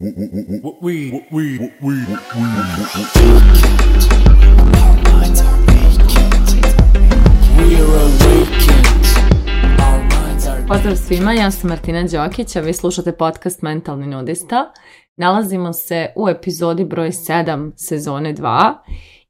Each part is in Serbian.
svima, ja sam Martina Đokić, a vi slušate podcast Mentalni nudista. Nalazimo se u epizodi broj 7 sezone 2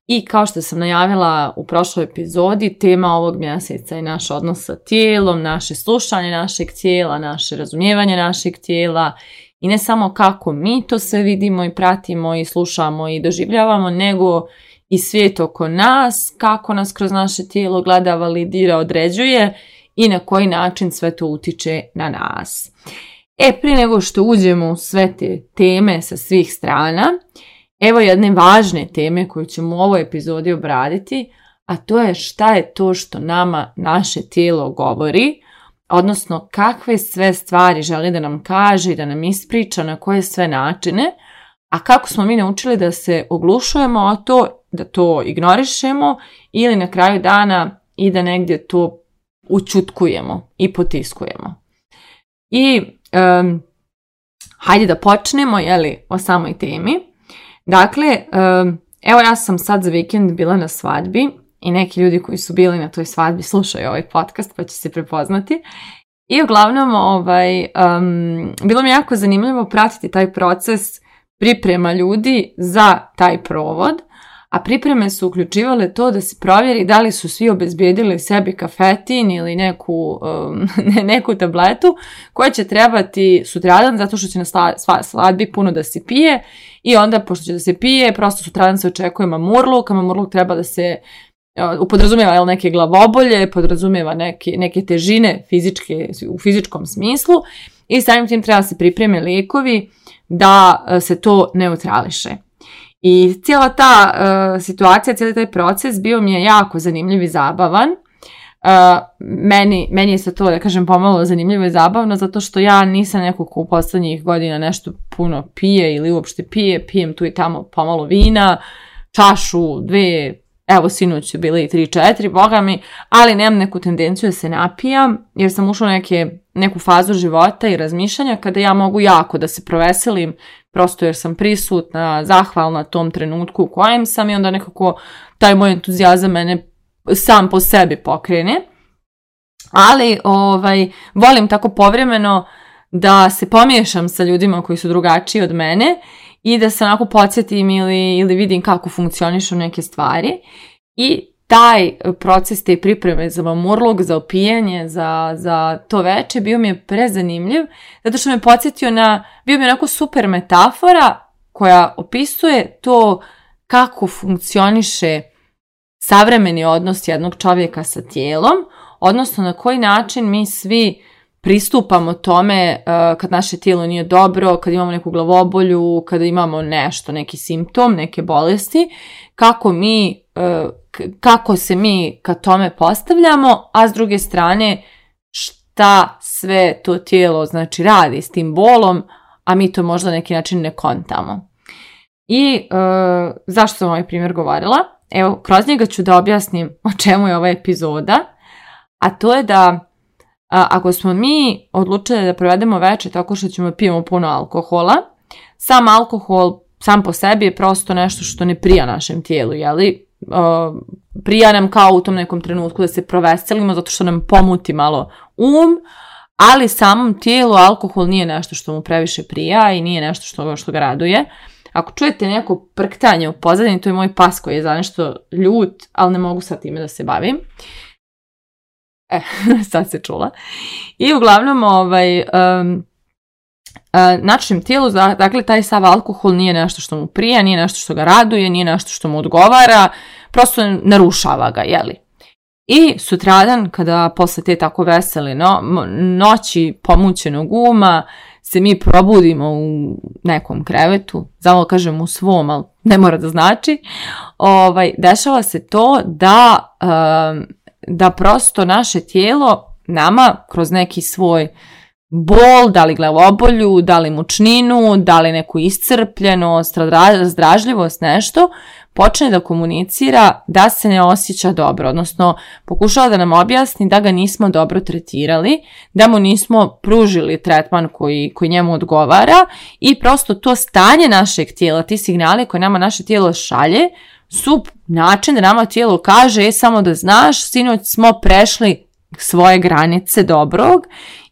i kao što sam najavila u prošloj epizodi, tema ovog mjeseca je naš odnos sa tijelom, naše slušanje našeg tijela, naše razumijevanje našeg tijela i ne samo kako mi to sve vidimo i pratimo i slušamo i doživljavamo, nego i svijet oko nas, kako nas kroz naše tijelo gleda, validira, određuje i na koji način sve to utiče na nas. E, prije nego što uđemo u sve te teme sa svih strana, evo jedne važne teme koju ćemo u ovoj epizodi obraditi, a to je šta je to što nama naše tijelo govori, odnosno kakve sve stvari želi da nam kaže i da nam ispriča, na koje sve načine, a kako smo mi naučili da se oglušujemo o to, da to ignorišemo ili na kraju dana i da negdje to učutkujemo i potiskujemo. I um, hajde da počnemo jeli, o samoj temi. Dakle, evo ja sam sad za vikend bila na svadbi i neki ljudi koji su bili na toj svadbi slušaju ovaj podcast pa će se prepoznati. I uglavnom, ovaj, bilo mi jako zanimljivo pratiti taj proces priprema ljudi za taj provod, a pripreme su uključivale to da se provjeri da li su svi obezbijedili sebi kafetin ili neku, neku tabletu koja će trebati sutradan zato što će na svadbi puno da se pije i onda pošto će da se pije prosto sutradan se očekuje mamurluk, a mamurluk treba da se E, podrazumijeva jel, neke glavobolje, podrazumijeva neke, neke težine fizičke, u fizičkom smislu i samim tim treba se pripreme lijekovi da e, se to neutrališe. I cijela ta e, situacija, cijeli taj proces bio mi je jako zanimljiv i zabavan. meni, meni je se to, da kažem, pomalo zanimljivo i zabavno, zato što ja nisam neko u posljednjih godina nešto puno pije ili uopšte pije, pijem tu i tamo pomalo vina, čašu, dve, evo sinoć su bili i 3-4, boga mi, ali nemam neku tendenciju da se napijam, jer sam ušla u neke, neku fazu života i razmišljanja kada ja mogu jako da se proveselim, prosto jer sam prisutna, zahvalna tom trenutku u kojem sam i onda nekako taj moj entuzijazam mene sam po sebi pokrene. Ali, ovaj, volim tako povremeno da se pomiješam sa ljudima koji su drugačiji od mene i da se onako podsjetim ili, ili vidim kako funkcionišu neke stvari i taj proces te pripreme za mamurlog, za opijanje, za, za to veče, bio mi je prezanimljiv, zato što me podsjetio na, bio mi onako super metafora koja opisuje to kako funkcioniše savremeni odnos jednog čovjeka sa tijelom, odnosno na koji način mi svi pristupamo tome eh, kad naše tijelo nije dobro, kad imamo neku glavobolju, kada imamo nešto, neki simptom, neke bolesti, kako mi eh, kako se mi ka tome postavljamo, a s druge strane šta sve to tijelo znači radi s tim bolom, a mi to možda neki način ne kontamo. I eh, zašto sam ovaj primjer govorila? Evo, kroz njega ću da objasnim o čemu je ova epizoda, a to je da ako smo mi odlučili da provedemo večer tako što ćemo pijemo puno alkohola, sam alkohol sam po sebi je prosto nešto što ne prija našem tijelu, jeli? prija nam kao u tom nekom trenutku da se proveselimo zato što nam pomuti malo um, ali samom tijelu alkohol nije nešto što mu previše prija i nije nešto što, što ga raduje. Ako čujete neko prktanje u pozadini, to je moj pas koji je za nešto ljut, ali ne mogu sa time da se bavim. E, sad se čula. I uglavnom, ovaj, um, našem tijelu, dakle, taj sav alkohol nije nešto što mu prija, nije nešto što ga raduje, nije nešto što mu odgovara, prosto narušava ga, jeli? I sutradan, kada posle te tako veseli noći pomućenog uma, se mi probudimo u nekom krevetu, ovo kažem u svom, ali ne mora da znači, ovaj, dešava se to da da prosto naše tijelo nama kroz neki svoj bol, da li glavobolju, da li mučninu, da li neku iscrpljenost, zdražljivost, nešto, počne da komunicira da se ne osjeća dobro, odnosno pokušava da nam objasni da ga nismo dobro tretirali, da mu nismo pružili tretman koji, koji njemu odgovara i prosto to stanje našeg tijela, ti signali koje nama naše tijelo šalje, sup način da nama tijelo kaže je samo da znaš, sinoć smo prešli svoje granice dobrog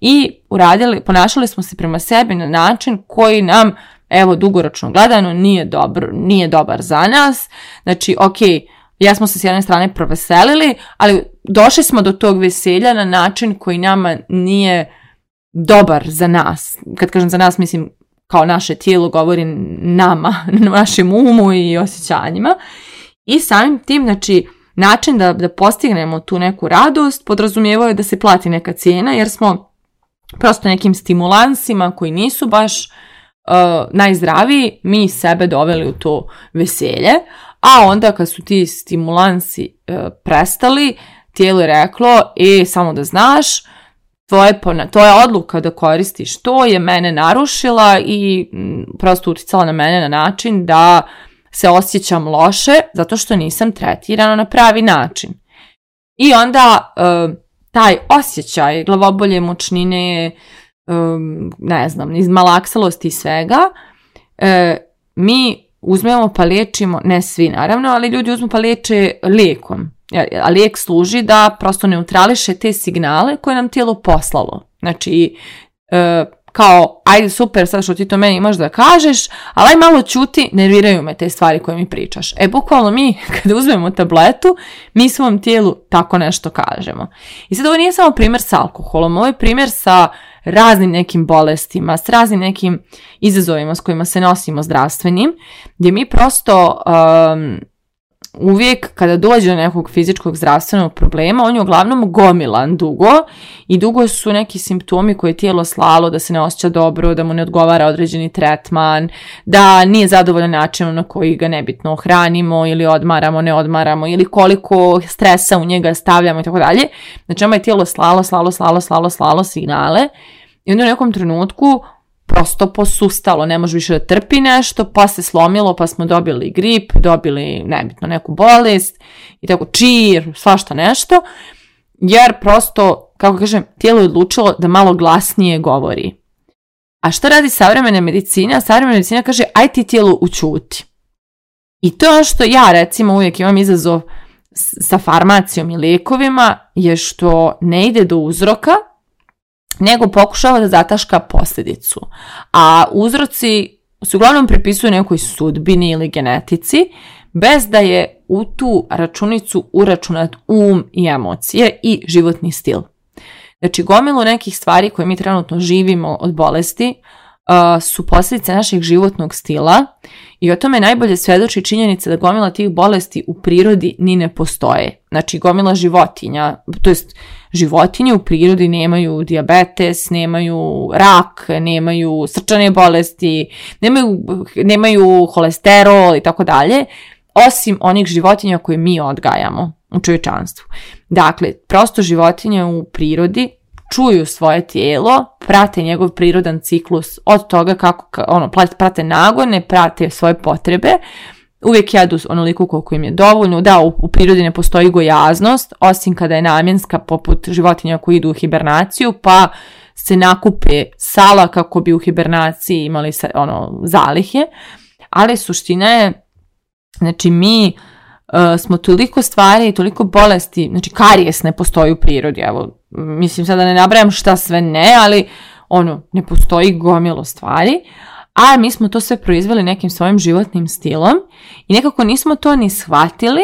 i uradili, ponašali smo se prema sebi na način koji nam evo dugoročno gledano nije, dobro, nije dobar za nas. Znači, ok, ja smo se s jedne strane proveselili, ali došli smo do tog veselja na način koji nama nije dobar za nas. Kad kažem za nas, mislim kao naše tijelo govori nama, našem umu i osjećanjima. I samim tim, znači, način da, da postignemo tu neku radost podrazumijevao je da se plati neka cijena jer smo prosto nekim stimulansima koji nisu baš uh, najzdraviji mi sebe doveli u to veselje, a onda kad su ti stimulansi uh, prestali, tijelo je reklo, e, samo da znaš, tvoje, je odluka da koristiš to je mene narušila i prosto uticala na mene na način da se osjećam loše zato što nisam tretirana na pravi način. I onda e, taj osjećaj glavobolje, mučnine, e, ne znam, izmalaksalost i svega, e, mi uzmemo pa liječimo, ne svi naravno, ali ljudi uzmu pa liječe lijekom. A lijek služi da prosto neutrališe te signale koje nam tijelo poslalo. Znači, kao, ajde super, sad što ti to meni imaš da kažeš, ali aj malo čuti, nerviraju me te stvari koje mi pričaš. E, bukvalno mi, kada uzmemo tabletu, mi svom tijelu tako nešto kažemo. I sad ovo nije samo primjer sa alkoholom, ovo je primjer sa raznim nekim bolestima, s raznim nekim izazovima s kojima se nosimo zdravstvenim, gdje mi prosto... Um, uvijek kada dođe do nekog fizičkog zdravstvenog problema, on je uglavnom gomilan dugo i dugo su neki simptomi koje je tijelo slalo da se ne osjeća dobro, da mu ne odgovara određeni tretman, da nije zadovoljan način na koji ga nebitno hranimo ili odmaramo, ne odmaramo ili koliko stresa u njega stavljamo i tako dalje. Znači, ono je tijelo slalo, slalo, slalo, slalo, slalo signale i onda u nekom trenutku prosto posustalo, ne može više da trpi nešto, pa se slomilo, pa smo dobili grip, dobili nebitno neku bolest i tako čir, svašta nešto, jer prosto, kako kažem, tijelo je odlučilo da malo glasnije govori. A što radi savremena medicina? Savremena medicina kaže, aj ti tijelo učuti. I to ono što ja recimo uvijek imam izazov sa farmacijom i lijekovima je što ne ide do uzroka, nego pokušava da zataška posljedicu. A uzroci se uglavnom pripisuju nekoj sudbini ili genetici, bez da je u tu računicu uračunat um i emocije i životni stil. Znači, gomilu nekih stvari koje mi trenutno živimo od bolesti, su posljedice našeg životnog stila i o tome najbolje svedoči činjenica da gomila tih bolesti u prirodi ni ne postoje. Znači gomila životinja, to jest životinje u prirodi nemaju diabetes, nemaju rak, nemaju srčane bolesti, nemaju, nemaju holesterol i tako dalje, osim onih životinja koje mi odgajamo u čovječanstvu. Dakle, prosto životinje u prirodi čuju svoje tijelo, prate njegov prirodan ciklus od toga kako, ono, prate nagone, prate svoje potrebe, uvijek jedu onoliko koliko im je dovoljno, da u, prirodi ne postoji gojaznost, osim kada je namjenska poput životinja koji idu u hibernaciju, pa se nakupe sala kako bi u hibernaciji imali ono, zalihe, ali suština je, znači mi E, smo toliko stvari i toliko bolesti, znači karijes ne postoji u prirodi, evo, mislim sada ne nabrajam šta sve ne, ali ono, ne postoji gomilo stvari, a mi smo to sve proizveli nekim svojim životnim stilom i nekako nismo to ni shvatili,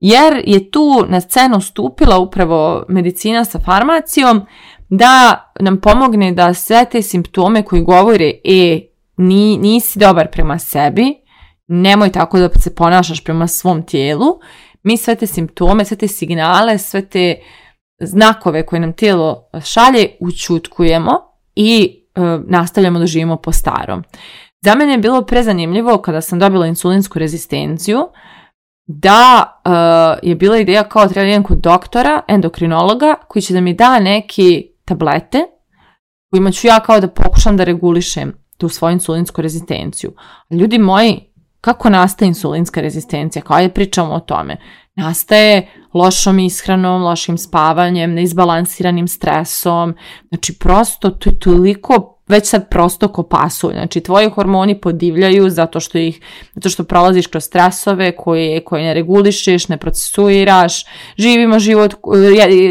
jer je tu na scenu stupila upravo medicina sa farmacijom da nam pomogne da sve te simptome koji govore e, nisi dobar prema sebi, nemoj tako da se ponašaš prema svom tijelu, mi sve te simptome, sve te signale, sve te znakove koje nam tijelo šalje učutkujemo i e, nastavljamo da živimo po starom. Za mene je bilo prezanimljivo kada sam dobila insulinsku rezistenciju da e, je bila ideja kao treba jedan kod doktora, endokrinologa koji će da mi da neki tablete kojima ću ja kao da pokušam da regulišem tu svoju insulinsku rezistenciju. Ljudi moji, kako nastaje insulinska rezistencija? Kao je pričamo o tome. Nastaje lošom ishranom, lošim spavanjem, neizbalansiranim stresom. Znači prosto to je toliko već sad prosto ko Znači, tvoji hormoni podivljaju zato što ih, zato što prolaziš kroz stresove koje, koje ne regulišiš, ne procesuiraš, živimo život,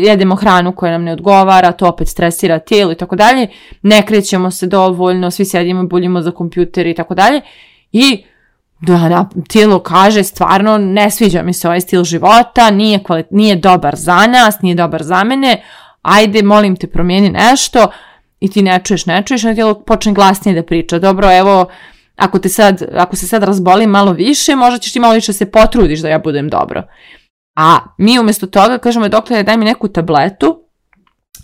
jedemo hranu koja nam ne odgovara, to opet stresira tijelo i tako dalje, ne krećemo se dovoljno, svi sjedimo i buljimo za kompjuter i tako dalje i da na, tijelo kaže stvarno ne sviđa mi se ovaj stil života, nije, nije dobar za nas, nije dobar za mene, ajde molim te promijeni nešto i ti ne čuješ, ne čuješ, na tijelo počne glasnije da priča, dobro evo ako, te sad, ako se sad razboli malo više, možda ćeš ti malo više se potrudiš da ja budem dobro. A mi umjesto toga kažemo, doktore, daj mi neku tabletu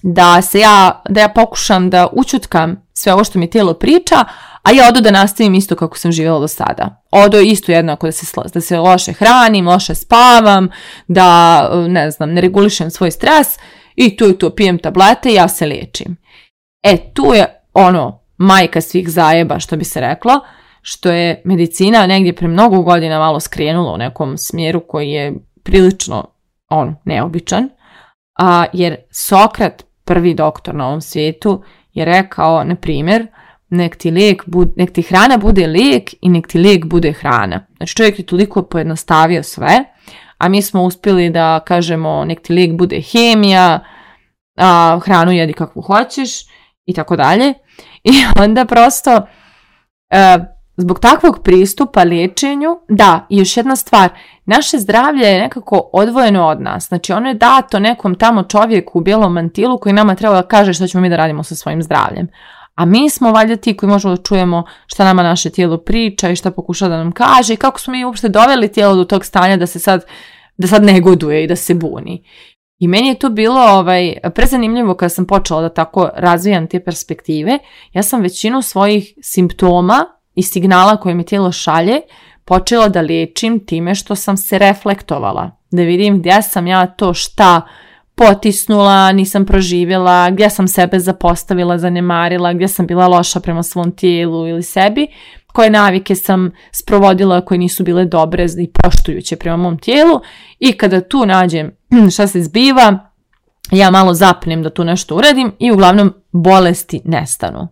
da se ja, da ja pokušam da učutkam sve ovo što mi tijelo priča, a ja odo da nastavim isto kako sam živjela do sada. Odo isto jednako da se, da se loše hranim, loše spavam, da ne znam, ne regulišem svoj stres i tu i tu pijem tablete i ja se liječim. E tu je ono majka svih zajeba što bi se reklo, što je medicina negdje pre mnogo godina malo skrenula u nekom smjeru koji je prilično on neobičan, a, jer Sokrat, prvi doktor na ovom svijetu, je rekao, na primjer, nek ti, nek ti hrana bude lijek i nek ti lijek bude hrana. Znači čovjek je toliko pojednostavio sve, a mi smo uspjeli da kažemo nek ti lijek bude hemija, a, hranu jedi kakvu hoćeš i tako dalje. I onda prosto... E, Zbog takvog pristupa liječenju, da, još jedna stvar, naše zdravlje je nekako odvojeno od nas. Znači ono je dato nekom tamo čovjeku u bijelom mantilu koji nama treba da kaže što ćemo mi da radimo sa svojim zdravljem. A mi smo valjda ti koji možemo da čujemo šta nama naše tijelo priča i šta pokušava da nam kaže i kako smo mi uopšte doveli tijelo do tog stanja da se sad, da sad negoduje i da se buni. I meni je to bilo ovaj, prezanimljivo kada sam počela da tako razvijam te perspektive. Ja sam većinu svojih simptoma i signala koje mi tijelo šalje, počela da liječim time što sam se reflektovala. Da vidim gdje sam ja to šta potisnula, nisam proživjela, gdje sam sebe zapostavila, zanemarila, gdje sam bila loša prema svom tijelu ili sebi, koje navike sam sprovodila koje nisu bile dobre i poštujuće prema mom tijelu i kada tu nađem šta se zbiva, ja malo zapnem da tu nešto uradim i uglavnom bolesti nestanu.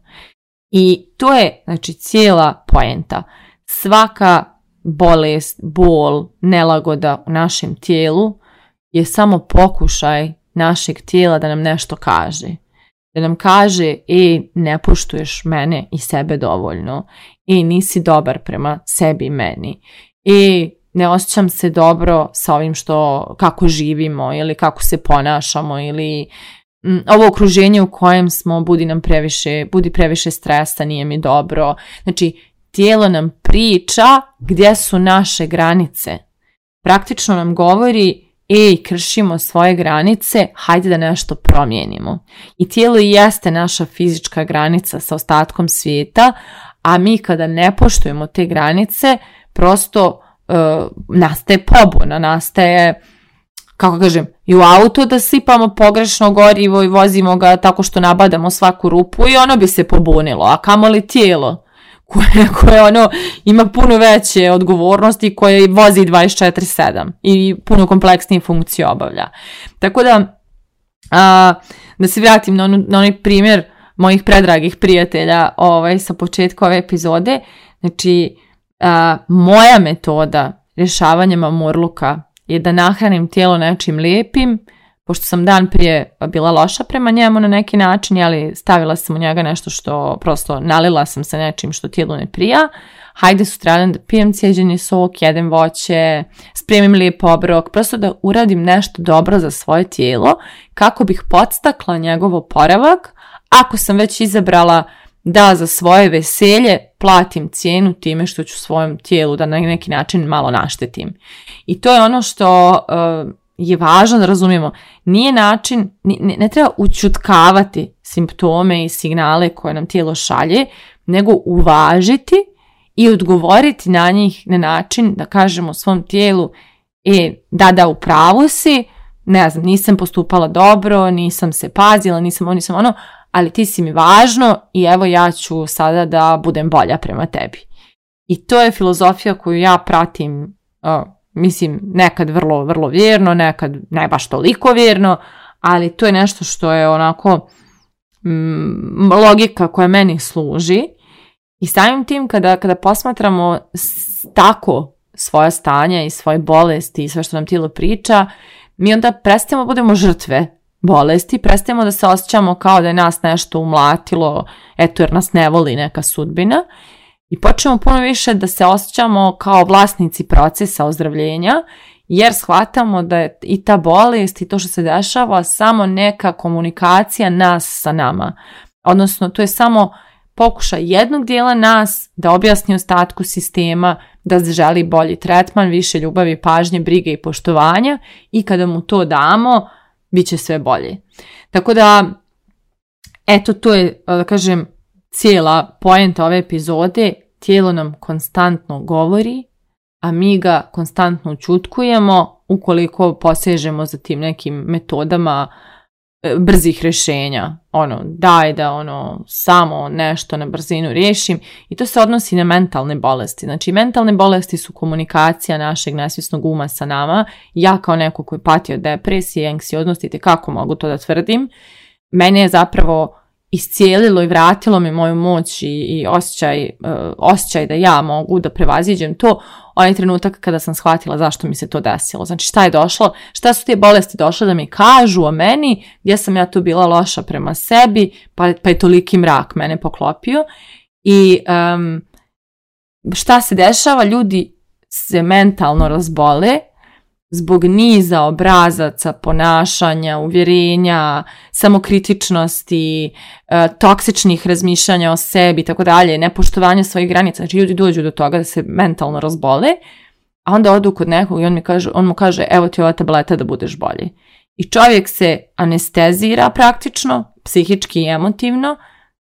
I to je znači cijela poenta. Svaka bolest, bol, nelagoda u našem tijelu je samo pokušaj našeg tijela da nam nešto kaže. Da nam kaže i e, ne poštuješ mene i sebe dovoljno i e, nisi dobar prema sebi i meni i e, ne osjećam se dobro sa ovim što kako živimo ili kako se ponašamo ili Mm, ovo okruženje u kojem smo budi nam previše, budi previše stresa, nije mi dobro. Znači, tijelo nam priča gdje su naše granice. Praktično nam govori ej, kršimo svoje granice, hajde da nešto promijenimo. I tijelo jeste naša fizička granica sa ostatkom svijeta, a mi kada ne poštujemo te granice, prosto e, nastaje pobuna, nastaje kako kažem, i u auto da sipamo pogrešno gorivo i vozimo ga tako što nabadamo svaku rupu i ono bi se pobunilo, a kamo li tijelo koje, koje ono ima puno veće odgovornosti koje vozi 24-7 i puno kompleksnije funkcije obavlja. Tako da, a, da se vratim na, on, na onaj primjer mojih predragih prijatelja ovaj, sa početka ove epizode, znači a, moja metoda rješavanja mamurluka je da nahranim tijelo nečim lijepim, pošto sam dan prije bila loša prema njemu na neki način, ali stavila sam u njega nešto što prosto nalila sam se nečim što tijelo ne prija. Hajde sutradan da pijem cijeđeni sok, jedem voće, spremim lijep obrok, prosto da uradim nešto dobro za svoje tijelo kako bih podstakla njegov oporavak ako sam već izabrala da za svoje veselje platim cijenu time što ću svojem tijelu da na neki način malo naštetim. I to je ono što eh, je važno da razumijemo. Nije način, ne, treba učutkavati simptome i signale koje nam tijelo šalje, nego uvažiti i odgovoriti na njih na način da kažemo svom tijelu e, da, da, u pravu si, ne znam, nisam postupala dobro, nisam se pazila, nisam ono, nisam ono, ali ti si mi važno i evo ja ću sada da budem bolja prema tebi. I to je filozofija koju ja pratim, mislim, nekad vrlo, vrlo vjerno, nekad ne baš toliko vjerno, ali to je nešto što je onako mm, logika koja meni služi i samim tim kada, kada posmatramo tako svoja stanje i svoje bolesti i sve što nam tijelo priča, mi onda prestajemo budemo žrtve bolesti, prestajemo da se osjećamo kao da je nas nešto umlatilo, eto jer nas ne voli neka sudbina i počnemo puno više da se osjećamo kao vlasnici procesa ozdravljenja jer shvatamo da je i ta bolest i to što se dešava samo neka komunikacija nas sa nama. Odnosno, to je samo pokušaj jednog dijela nas da objasni ostatku sistema da želi bolji tretman, više ljubavi, pažnje, brige i poštovanja i kada mu to damo, bit će sve bolje. Tako da, eto, to je, eh, da kažem, cijela poenta ove epizode. Tijelo nam konstantno govori, a mi ga konstantno učutkujemo. ukoliko posežemo za tim nekim metodama E, brzih rješenja. Ono, daj da ono, samo nešto na brzinu riješim. I to se odnosi na mentalne bolesti. Znači, mentalne bolesti su komunikacija našeg nesvjesnog uma sa nama. Ja kao neko koji pati od depresije i anksioznosti, te kako mogu to da tvrdim, mene je zapravo iscijelilo i vratilo mi moju moć i, i osjećaj, e, osjećaj da ja mogu da prevaziđem to, onaj trenutak kada sam shvatila zašto mi se to desilo. Znači šta je došlo, šta su te bolesti došle da mi kažu o meni, gdje sam ja tu bila loša prema sebi, pa, pa je toliki mrak mene poklopio. I šta se dešava, ljudi se mentalno razbole, zbog niza obrazaca, ponašanja, uvjerenja, samokritičnosti, e, toksičnih razmišljanja o sebi i tako dalje, nepoštovanja svojih granica. Znači ljudi dođu do toga da se mentalno razbole, a onda odu kod nekog i on, kaže, on mu kaže evo ti ova tableta da budeš bolji. I čovjek se anestezira praktično, psihički i emotivno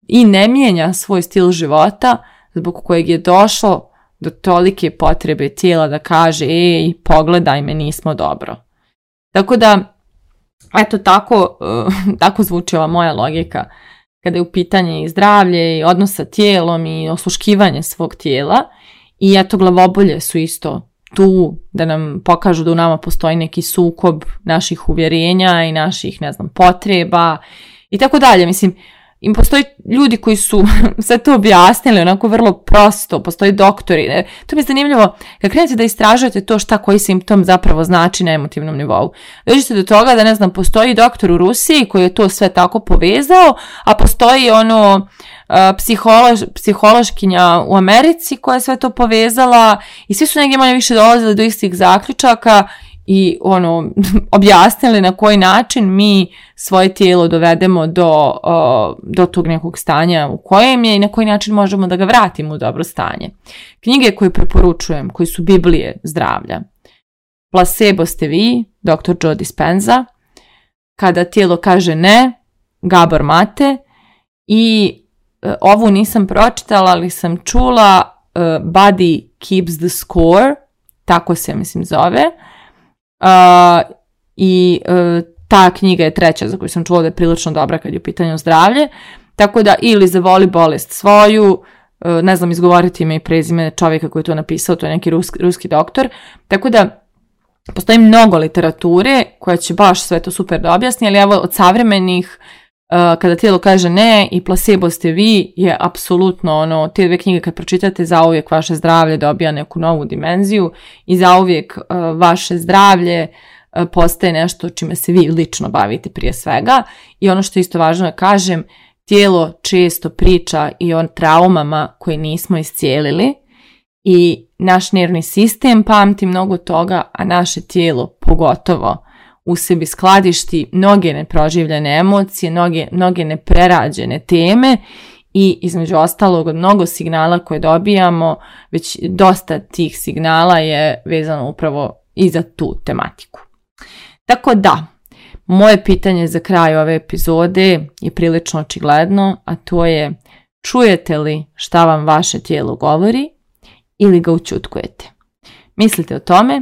i ne mijenja svoj stil života zbog kojeg je došlo do tolike potrebe tijela da kaže ej, pogledaj me, nismo dobro. Tako da, eto tako, tako zvuči ova moja logika kada je u pitanje i zdravlje i odnos sa tijelom i osluškivanje svog tijela i eto glavobolje su isto tu da nam pokažu da u nama postoji neki sukob naših uvjerenja i naših, ne znam, potreba i tako dalje. Mislim, i postoji ljudi koji su sve to objasnili onako vrlo prosto, postoji doktori. E, to mi je zanimljivo, kad krenete da istražujete to šta koji simptom zapravo znači na emotivnom nivou. se do toga da, ne znam, postoji doktor u Rusiji koji je to sve tako povezao, a postoji ono e, psihološkinja u Americi koja je sve to povezala i svi su negdje manje više dolazili do istih zaključaka i ono objasnili na koji način mi svoje tijelo dovedemo do, do tog nekog stanja u kojem je i na koji način možemo da ga vratimo u dobro stanje. Knjige koje preporučujem, koji su Biblije zdravlja. Placebo ste vi, dr. Joe Dispenza, kada tijelo kaže ne, Gabor Mate i e, ovu nisam pročitala, ali sam čula e, Body Keeps the Score, tako se mislim zove, i e, ta knjiga je treća za koju sam čula da je prilično dobra kad je u pitanju zdravlje. Tako da ili zavoli bolest svoju, e, ne znam izgovoriti ime i prezime čovjeka koji je to napisao, to je neki ruski, ruski doktor. Tako da postoji mnogo literature koja će baš sve to super da objasni, ali evo od savremenih Eh, kada tijelo kaže ne i placebo ste vi je apsolutno ono, te dve knjige kad pročitate zauvijek vaše zdravlje dobija neku novu dimenziju i zauvijek eh, vaše zdravlje eh, postaje nešto čime se vi lično bavite prije svega i ono što je isto važno da kažem, tijelo često priča i o traumama koje nismo iscijelili i naš nervni sistem pamti mnogo toga, a naše tijelo pogotovo u sebi skladišti mnoge neproživljene emocije, mnoge, mnoge neprerađene teme i između ostalog od mnogo signala koje dobijamo, već dosta tih signala je vezano upravo i za tu tematiku. Tako da, moje pitanje za kraj ove epizode je prilično očigledno, a to je čujete li šta vam vaše tijelo govori ili ga učutkujete? Mislite o tome